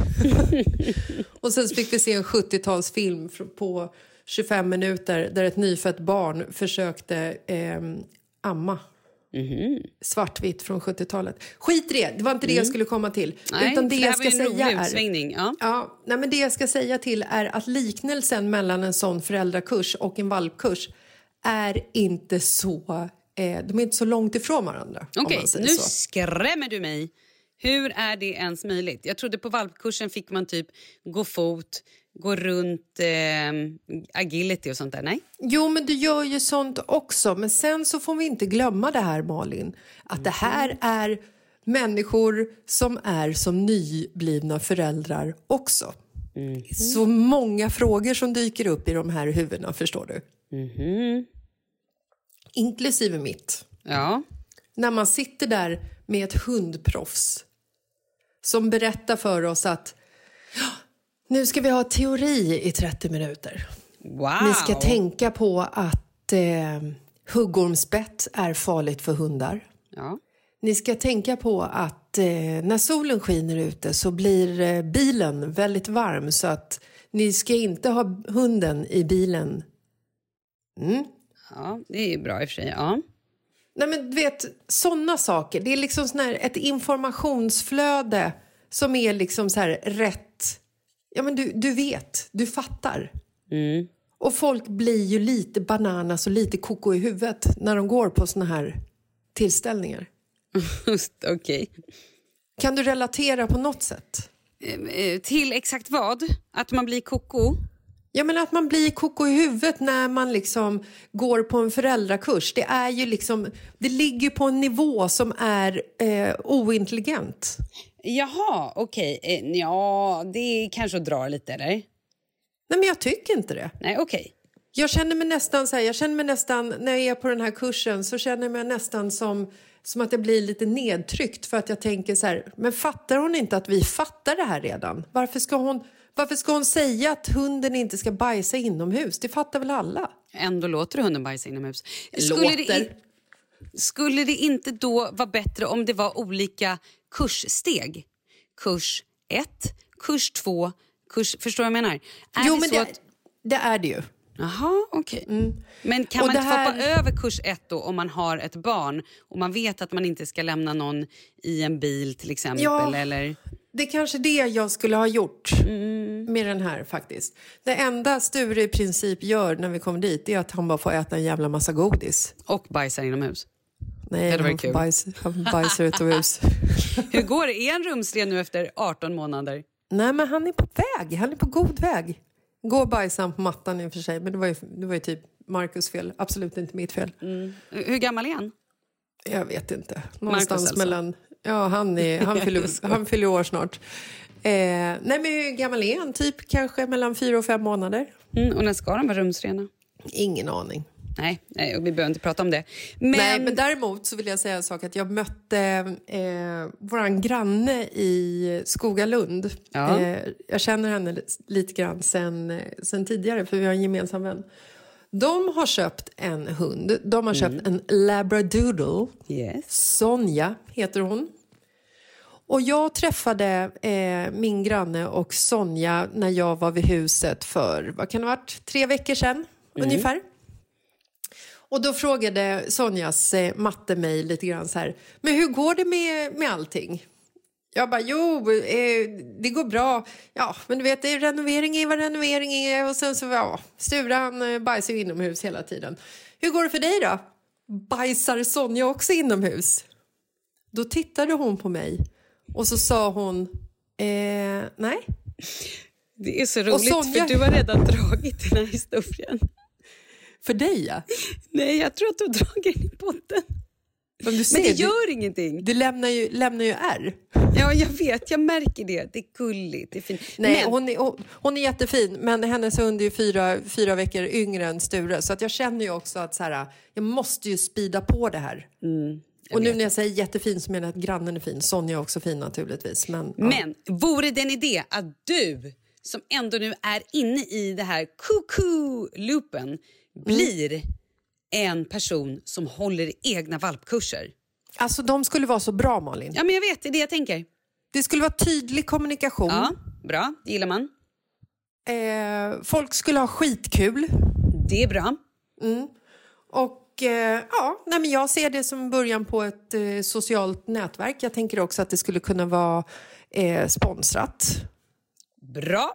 (laughs) och sen fick vi se en 70-talsfilm fr- på 25 minuter där ett nyfött barn försökte ehm, amma. Svartvitt från 70-talet. Skit i det, det var inte det jag skulle komma till. Nej, Utan det det jag ska säga är... Ja. Ja, nej, men det jag ska säga till är att liknelsen mellan en sån föräldrakurs och en valpkurs är inte så... Eh, de är inte så långt ifrån varandra. Okej, säger nu så. skrämmer du mig. Hur är det ens möjligt? Jag trodde på valpkursen fick man typ gå fot, gå runt eh, agility och sånt där. Nej? Jo, men du gör ju sånt också. Men sen så får vi inte glömma det här, Malin. Att det här är människor som är som nyblivna föräldrar också. Så många frågor som dyker upp i de här huvudena, förstår du. Inklusive mitt. Ja. När man sitter där med ett hundproffs som berättar för oss att "Ja, nu ska vi ha teori i 30 minuter. Wow. Ni ska tänka på att eh, huggormsbett är farligt för hundar. Ja. Ni ska tänka på att eh, när solen skiner ute så blir eh, bilen väldigt varm så att ni ska inte ha hunden i bilen. Mm. ja, det är bra i och för sig. Ja. Nej men du vet, sådana saker. Det är liksom sån här, ett informationsflöde som är liksom så här rätt... Ja men du, du vet, du fattar. Och folk blir ju lite bananas och lite koko i huvudet när de går på såna här tillställningar. (laughs) Okej. Kan du relatera på något sätt? Eh, Till exakt vad? Att man blir koko? Jag menar att man blir koko i huvudet när man liksom går på en föräldrakurs. Det är ju liksom, det ligger på en nivå som är eh, ointelligent. Jaha, okej. Eh, Ja, det är kanske att dra lite, eller? Nej men jag tycker inte det. Nej, okej. Jag känner mig nästan så här, jag känner mig nästan, när jag är på den här kursen så känner jag mig nästan som, som att jag blir lite nedtryckt för att jag tänker så här, men fattar hon inte att vi fattar det här redan? Varför ska hon, varför ska hon säga att hunden inte ska bajsa inomhus? Det fattar väl alla? Ändå låter hunden bajsa inomhus. Låter. det, skulle det inte då vara bättre om det var olika kurssteg? Kurs 1, kurs 2, kurs... Förstår du vad jag menar? Är jo det men det, att, det är det ju. Jaha, okej. Men kan Och man inte här- hoppa över kurs 1 då om man har ett barn och man vet att man inte ska lämna någon i en bil till exempel? Ja. Eller? Det är kanske det jag skulle ha gjort med den här faktiskt. Det enda Sture i princip gör när vi kommer dit är att han bara får äta en jävla massa godis. Och bajsar inomhus? Nej, varit han, kul. bajs, han bajsar utomhus. (laughs) Hur går det? Är han rumsren nu efter 18 månader? Nej, men han är på väg. Han är på god väg. Går bajsar han på mattan i och för sig, men det var ju, det var ju typ Marcus fel. Absolut inte mitt fel. Hur gammal är han? Jag vet inte. Någonstans alltså. mellan... Ja, han, är, (laughs) han, fyller, han fyller år snart. Eh, nej, men hur gammal är han? Typ kanske mellan fyra och fem månader. Mm, och när ska de vara rumsrena? Ingen aning. Nej, nej och vi behöver inte prata om det. Men, Nej, men däremot så vill jag säga en sak. Att jag mötte eh, vår granne i Skogalund. Ja. Eh, jag känner henne li- lite grann sen, eh, sen tidigare, för vi har en gemensam vän. De har köpt en hund. De har köpt en labradoodle. Yes. Sonja heter hon. Och jag träffade eh, min granne och Sonja när jag var vid huset för, vad kan det varit, tre veckor sedan ungefär. Och då frågade Sonjas eh, matte mig lite grann så här, men hur går det med, med allting? Jag bara, jo, eh, det går bra. Ja, men du vet, det är renovering är vad renovering är. Och sen så, ja, Sturan eh, bajsar ju inomhus hela tiden. Hur går det för dig då? Bajsar Sonja också inomhus? Då tittade hon på mig och så sa hon, eh, nej. Det är så roligt, Sonja- för du har redan dragit den här historien. För dig ja. Nej, jag tror att du har dragit den i podden. Men, du Men ser, det gör ingenting. Du, du lämnar, ju, lämnar ju R. Ja, jag vet. Jag märker det. Det är gulligt. Det är fint. Nej, Men, hon, är, hon, hon är jättefin, men hennes hund är fyra, fyra veckor yngre än Sture. Så att jag känner ju också att så här, jag måste ju spida på det här. och nu när jag säger jättefin så menar jag att grannen är fin. Sonja är också fin naturligtvis. Men, ja. men vore det en idé att du, som ändå nu är inne i det här cuckoo-loopen, blir en person som håller egna valpkurser? Alltså de skulle vara så bra Malin. Ja, men jag vet. Det är det jag tänker. Det skulle vara tydlig kommunikation. Ja, bra. Det gillar man. Eh, folk skulle ha skitkul. Det är bra. Och eh, ja, nej men jag ser det som början på ett eh, socialt nätverk. Jag tänker också att det skulle kunna vara eh, sponsrat. Bra.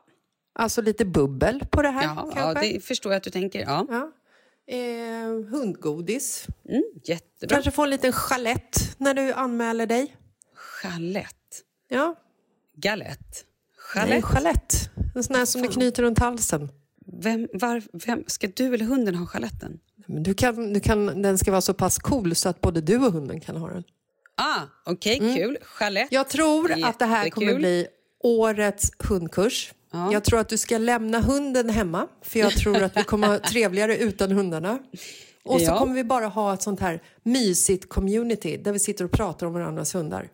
Alltså lite bubbel på det här Ja, ja, det förstår jag att du tänker. Ja. Ja. Eh, hundgodis. Mm, jättebra. Kanske få en liten chalett när du anmäler dig. Chalett. Ja, Galett. Nej, Chalett. chalett. En sån här som du knyter runt halsen. Vem, var, vem, ska du eller hunden ha chaletten? Du kan, du kan, den ska vara så pass cool så att både du och hunden kan ha den. Ah, Okej, kul. Chalett. Jag tror att det här kommer Jättekul. bli årets hundkurs. Ja. Jag tror att du ska lämna hunden hemma, för jag tror att vi kommer ha (laughs) trevligare utan hundarna. Och så Ja. kommer vi bara ha ett sånt här mysigt community där vi sitter och pratar om varandras hundar.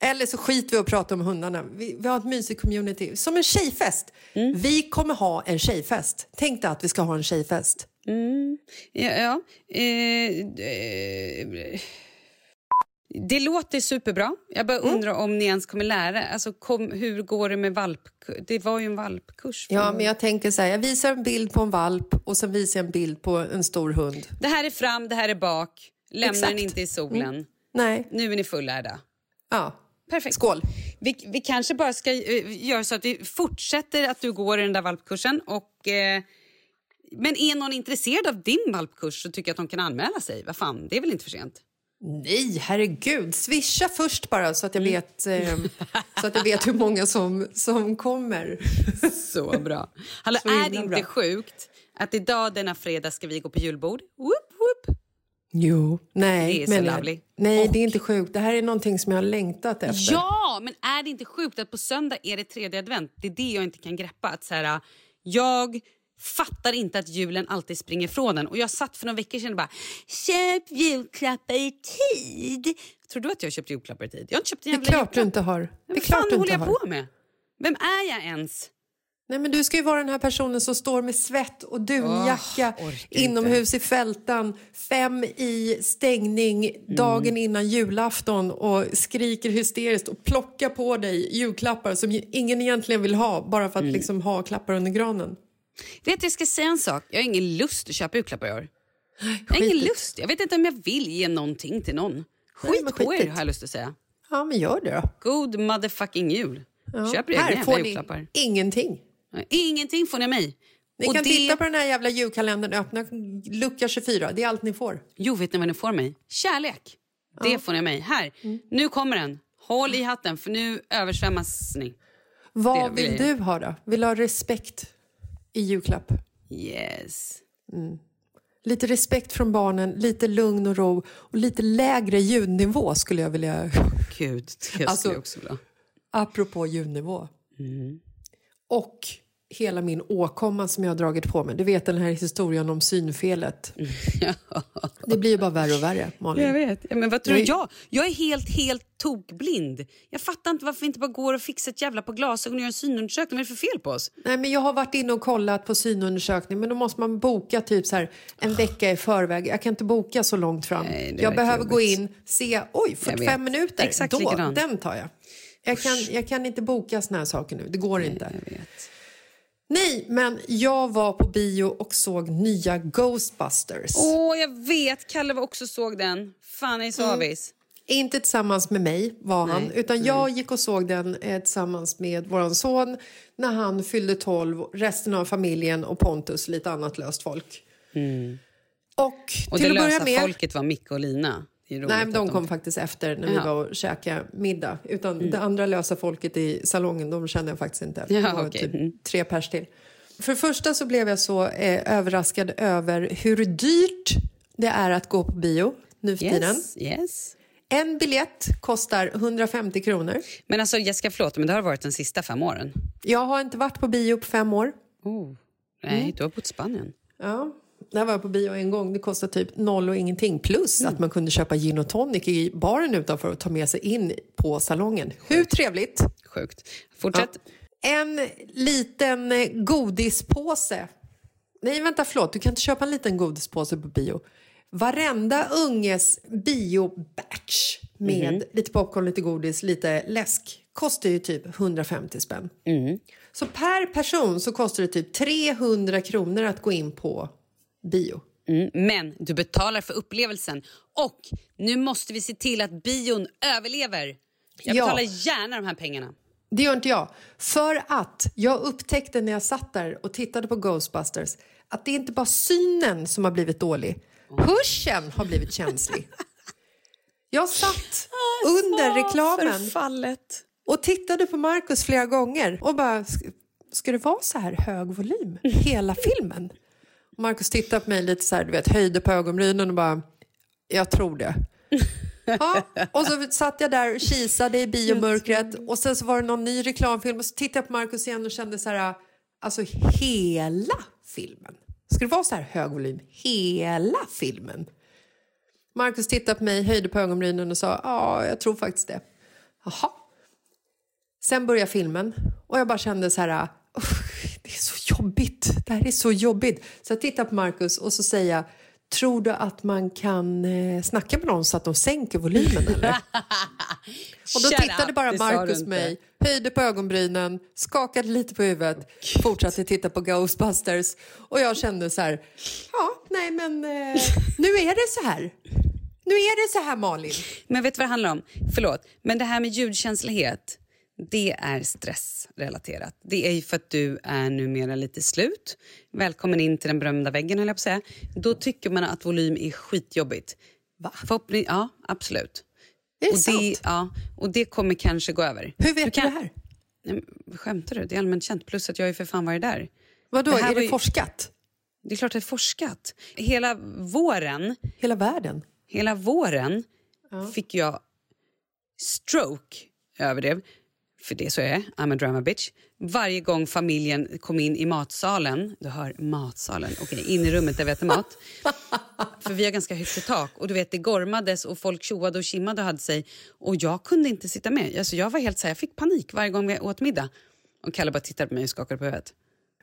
Eller så skiter vi och pratar om hundarna. Vi, vi har ett mysigt community. Som en tjejfest. Mm. Vi kommer ha en tjejfest. Tänk dig att vi ska ha en tjejfest. Ja, ja. Eh, eh, det låter superbra. Jag bara Mm. undrar om ni ens kommer lära alltså, kom, Hur går det med valp... Det var ju en valpkurs. Ja, men jag tänker så här. Jag visar en bild på en valp och sen visar jag en bild på en stor hund. Det här är fram, det här är bak. Lämna Exakt. den inte i solen. Nej. Nu är ni fullärda. Ja. Perfekt. Skål. Vi, vi kanske bara ska eh, göra så att vi fortsätter att du går i den där valpkursen. Och, eh, men är någon intresserad av din valpkurs så tycker jag att de kan anmäla sig. Vad fan, det är väl inte för sent? Nej, herregud. Swisha först bara så att jag vet, eh, så att jag vet hur många som, som kommer. Så bra. Hallå, Så är det inte bra. sjukt att idag denna fredag ska vi gå på julbord? Whoop, whoop. Jo. Nej, Det är så men lovely. nej det är inte sjukt. Det här är någonting som jag har längtat efter. Ja, men är det inte sjukt att på söndag är det tredje advent? Det är det jag inte kan greppa. Att så här, jag fattar inte att julen alltid springer ifrån en. Och jag satt för några veckor sedan och bara köp julklappar i tid. Tror du att jag har köpt julklappar i tid? Jag har inte köpt en Det är jävla klart du julklapp. inte har. Det Men är vad klart fan du håller jag har. på med? Vem är jag ens? Nej, men du ska ju vara den här personen som står med svett och dunjacka orkar inomhus i fältan, fem i stängning dagen innan julafton och skriker hysteriskt och plockar på dig julklappar som ingen egentligen vill ha bara för att liksom ha klappar under granen. Vet du, jag ska säga en sak. Jag har ingen lust att köpa julklappar i år. Jag har ingen lust. Jag vet inte om jag vill ge någonting till någon. Skit men på er har jag lust att säga. Ja, men gör det då. God motherfucking jul. Ja. Köp era Här får ni julklappar. ingenting. Ingenting får ni av mig. Ni Och kan det... titta på den här jävla julkalendern, öppna lucka 24. Det är allt ni får. Jo, vet ni vad ni får mig? Kärlek. Det får ni av mig. Här, nu kommer den. Håll i hatten för nu översvämmas ni. Vad vill du ha då? Vill du ha respekt i julklapp? Yes. Lite respekt från barnen, lite lugn och ro och lite lägre ljudnivå skulle jag vilja... Gud, det Alltså- skulle jag också vilja. Apropå ljudnivå. Och hela min åkomma som jag har dragit på mig. Du vet den här historien om synfelet. (laughs) Det blir ju bara värre och värre, Malin. Jag vet. Ja, men vad tror du? Nej. Jag, jag är helt, helt tokblind. Jag fattar inte varför vi inte bara går och fixar ett jävla par glasögon och gör en synundersökning. Vad är det för fel på oss? Nej, men jag har varit inne och kollat på synundersökning men då måste man boka typ så här en vecka i förväg. Jag kan inte boka så långt fram. Nej, jag behöver gå jobbigt. in, se, oj, Jag 45 vet. minuter. Exakt då, likadan. den tar jag. Jag kan, jag kan inte boka såna här saker nu, det går inte. Nej, men jag var på bio och såg nya Ghostbusters. Åh, jag vet. Kalle var också såg den. Fan, jag är så avis. Inte tillsammans med mig var han, Nej, utan jag gick och såg den eh, tillsammans med vår son när han fyllde 12, resten av familjen och Pontus, lite annat löst folk. Och, Och till det att börja lösa med... folket var Micke och Lina. Nej, men de kom faktiskt efter när vi var och käkade middag. Utan det andra lösa folket i salongen, de kände jag faktiskt inte. Ja, det var okej. typ Mm. tre pers till. För det första så blev jag så eh, överraskad över hur dyrt det är att gå på bio nu för tiden. Yes, yes. En biljett kostar 150 kronor. Men alltså Jessica, förlåt, men det har varit de sista fem åren. Jag har inte varit på bio på fem år. Oh. Nej, Mm. du har bott i Spanien. Ja, där var jag på bio en gång. Det kostade typ noll och ingenting. Plus Mm. att man kunde köpa gin och tonic i baren utanför och ta med sig in på salongen. Hur trevligt? Sjukt. Fortsätt. En liten eh, godispåse. Nej, vänta, förlåt. Du kan inte köpa en liten godispåse på bio. Varenda unges bio-batch med Mhm. lite popcorn, lite godis, lite läsk kostar ju typ 150 spänn. Mm. Så per person så kostar det typ 300 kronor att gå in på bio. Mm, men du betalar för upplevelsen. Och nu måste vi se till att bion överlever. Jag Ja. betalar gärna de här pengarna. Det gör inte jag. För att jag upptäckte när jag satt där och tittade på Ghostbusters att det är inte bara synen som har blivit dålig. Hörseln har blivit känslig. Jag satt (laughs) under reklamen Förfallet. och tittade på Markus flera gånger och bara, "Ska- ska det vara så här hög volym hela filmen? Markus tittade på mig lite så här, du vet, höjde på ögonbrynen och bara, jag tror det. (laughs) Ja, och så satt jag där och kisade i biomörkret och sen så var det någon ny reklamfilm och så tittade jag på Markus igen och kände så här, alltså hela filmen. Ska det vara så här hög volym hela filmen? Markus tittade på mig, höjde på ögonbrynen och sa, ja, jag tror faktiskt det. Jaha. Sen började filmen och jag bara kände så här, "Uff, det är så jobbigt, det här är så jobbigt. Så jag tittar på Markus och så säger jag, tror du att man kan eh, snacka med någon så att de sänker volymen (laughs) eller? Och då tittade bara Markus mig, höjde på ögonbrynen, skakade lite på huvudet, fortsatte titta på Ghostbusters och jag kände så här, ja, nej men eh, nu är det så här. Nu är det så här Malin. Men vet du vad det handlar om? Förlåt, men det här med ljudkänslighet, det är stressrelaterat. Det är ju för att du är numera lite slut. Välkommen in till den berömda väggen, höll jag på att säga. Då tycker man att volym är skitjobbigt. Va? Förhoppning, ja, absolut. Det är och, sant. det, ja, och det kommer kanske gå över. Hur vet du, kan- det här? Nej, Skämtar du? Det är allmänt känt. Plus att jag är för fan varit där. Vadå, Det här är det ju- forskat? Det är klart det är forskat. Hela våren, Hela världen? hela våren fick jag stroke över det. För det så är jag, I'm a drama bitch. Varje gång familjen kom in i matsalen, du hör matsalen, okej, in i rummet där vi äter mat. (laughs) För vi har ganska högt i tak och du vet det gormades och folk tjoade och kimmade och hade sig. Och jag kunde inte sitta med. Alltså jag var helt så här, jag fick panik varje gång vi åt middag. Och Kalle bara tittade på mig och skakade på huvudet.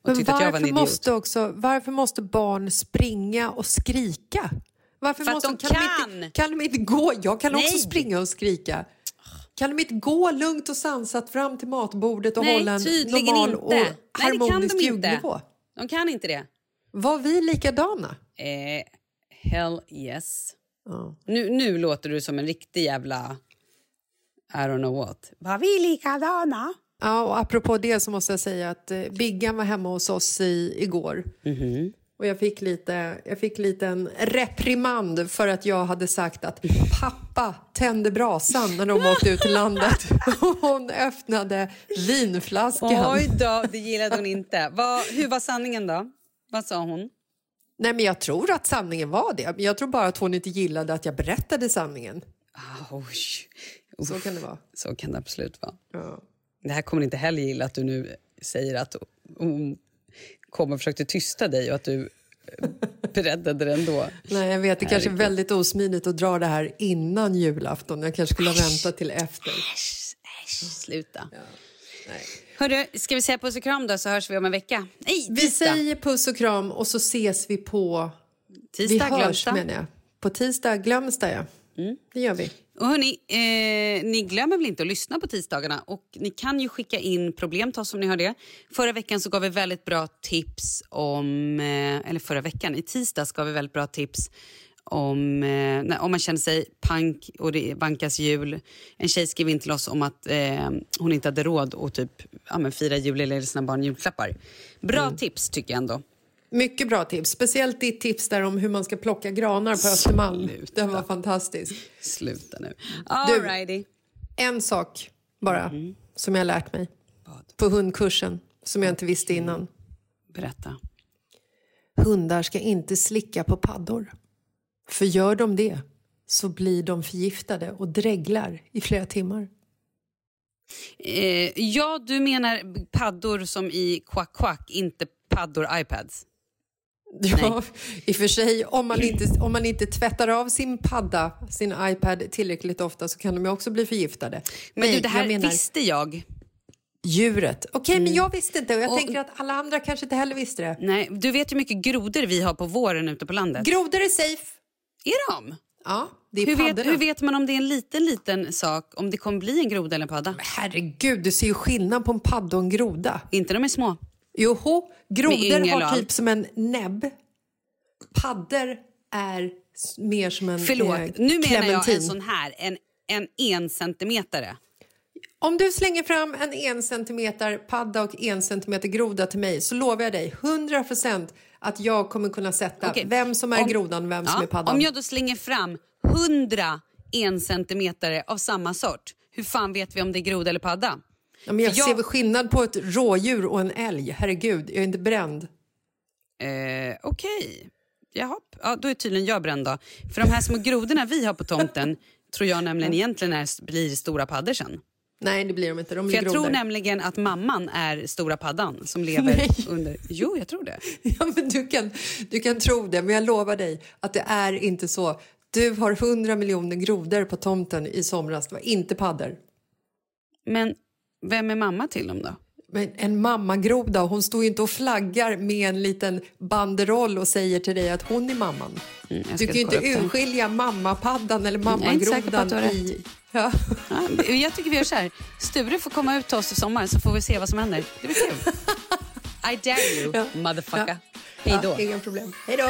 Men att varför måste, också, varför måste barn springa och skrika? Varför För att måste, de De kan. inte, kan de inte gå? Jag kan också Nej. springa och skrika. Kan de inte gå lugnt och sansat fram till matbordet och Nej, hålla en tydligen normal inte. och Nej, det kan harmonisk de inte. De kan inte det. Var vi likadana? Eh, hell yes. Ja. Nu, nu låter du som en riktig jävla... I don't know what. Var vi likadana? Ja, och apropå det så måste jag säga att eh, Biggan var hemma hos oss i, igår. Mhm. Och jag fick, lite, jag fick lite en reprimand för att jag hade sagt att pappa tände brasan när de åkte ut till landet. (laughs) Och hon öppnade vinflaskan. Oj då, det gillade hon inte. Vad, hur var sanningen då? Vad sa hon? Nej, men jag tror att sanningen var det. Jag tror bara att hon inte gillade att jag berättade sanningen. Ah, oj. Så kan det vara. Så kan det absolut vara. Ja. Det här kommer inte heller gilla, att du nu säger att hon kom och försökte tysta dig och att du berättade det ändå. Nej, jag vet. Det kanske är väldigt osmidigt att dra det här innan julafton. Jag kanske skulle ha väntat till efter. Äsch, sluta. Nej. Hörru, ska vi säga puss och kram då så hörs vi om en vecka? Nej, Vi säger puss och kram och så ses vi på... Tisdag, vi hörs Glömsta. menar jag. På tisdag, Glömsta ja. Det gör vi. Och hörni, eh, ni glömmer väl inte att lyssna på tisdagarna? Och Ni kan ju skicka in problem till oss om ni har det. Förra veckan så gav vi väldigt bra tips om... Eh, eller förra veckan, i tisdags gav vi väldigt bra tips om, eh, om man känner sig pank och det vankas jul. En tjej skrev in till oss om att eh, hon inte hade råd att typ, ja, men fira jul eller sina barn julklappar. Bra tips tycker jag ändå. Mycket bra tips. Speciellt ditt tips där om hur man ska plocka granar på Östermalm. Den var fantastisk. Sluta nu. Alrighty. En sak bara Mm. som jag lärt mig på hundkursen som jag inte visste innan. Berätta. Hundar ska inte slicka på paddor. För gör de det så blir de förgiftade och dreglar i flera timmar. Eh, ja, du menar paddor som i Quack Quack, inte paddor iPads? Ja, i och för sig, om man, inte, om man inte tvättar av sin padda, sin iPad tillräckligt ofta så kan de ju också bli förgiftade. Men Nej, du, det här jag menar visste jag. djuret. Okej, men jag visste inte och jag Och- tänker att alla andra kanske inte heller visste det. Nej, du vet hur mycket grodor vi har på våren ute på landet. Grodor är safe. är de? Ja, Hur vet, hur vet man om det är en liten, liten sak, om det kommer bli en groda eller en padda? Herregud, du ser ju skillnad på en padda och en groda. Inte de är små. Joho, grodor har typ som en näbb. Paddor är mer som en Förlåt, eh, nu menar jag en sån här, en, en en centimetare. Om du slänger fram en en centimeter padda och en centimeter groda till mig så lovar jag dig 100% att jag kommer kunna sätta Okej. vem som är Om- grodan vem som Ja, är paddan. Om jag då slänger fram 100 en centimetare av samma sort, hur fan vet vi om det är groda eller padda? Ja, men jag, För jag- ser väl skillnad på ett rådjur och en älg. Herregud, jag är inte bränd. Eh, Okej. Jaha, ja, då är tydligen jag bränd då. För de här små grodorna vi har på tomten (laughs) tror jag nämligen egentligen är, blir stora paddor sen. Nej, det blir de inte. De För blir jag tror grodor. nämligen att mamman är stora paddan som (laughs) lever Nej. under... Jo, jag tror det. (laughs) Ja, men du, kan, du kan tro det, men jag lovar dig att det är inte så. Du har 100 miljoner grodor på tomten i somras. Det var inte paddor. Men vem är mamma till dem då? Men en mammagroda, hon står ju inte och flaggar med en liten banderoll och säger till dig att hon är mamman. Mm, jag Du kan ju inte urskilja mammapaddan eller Jag mammagrodan du har i... Ja. Ja, jag tycker vi gör så här. Sture får komma ut till oss i sommar så får vi se vad som händer. Det blir kul. (laughs) I dare you, Ja. motherfucker. Ja. Hej då. Ja, inga problem. Hej då!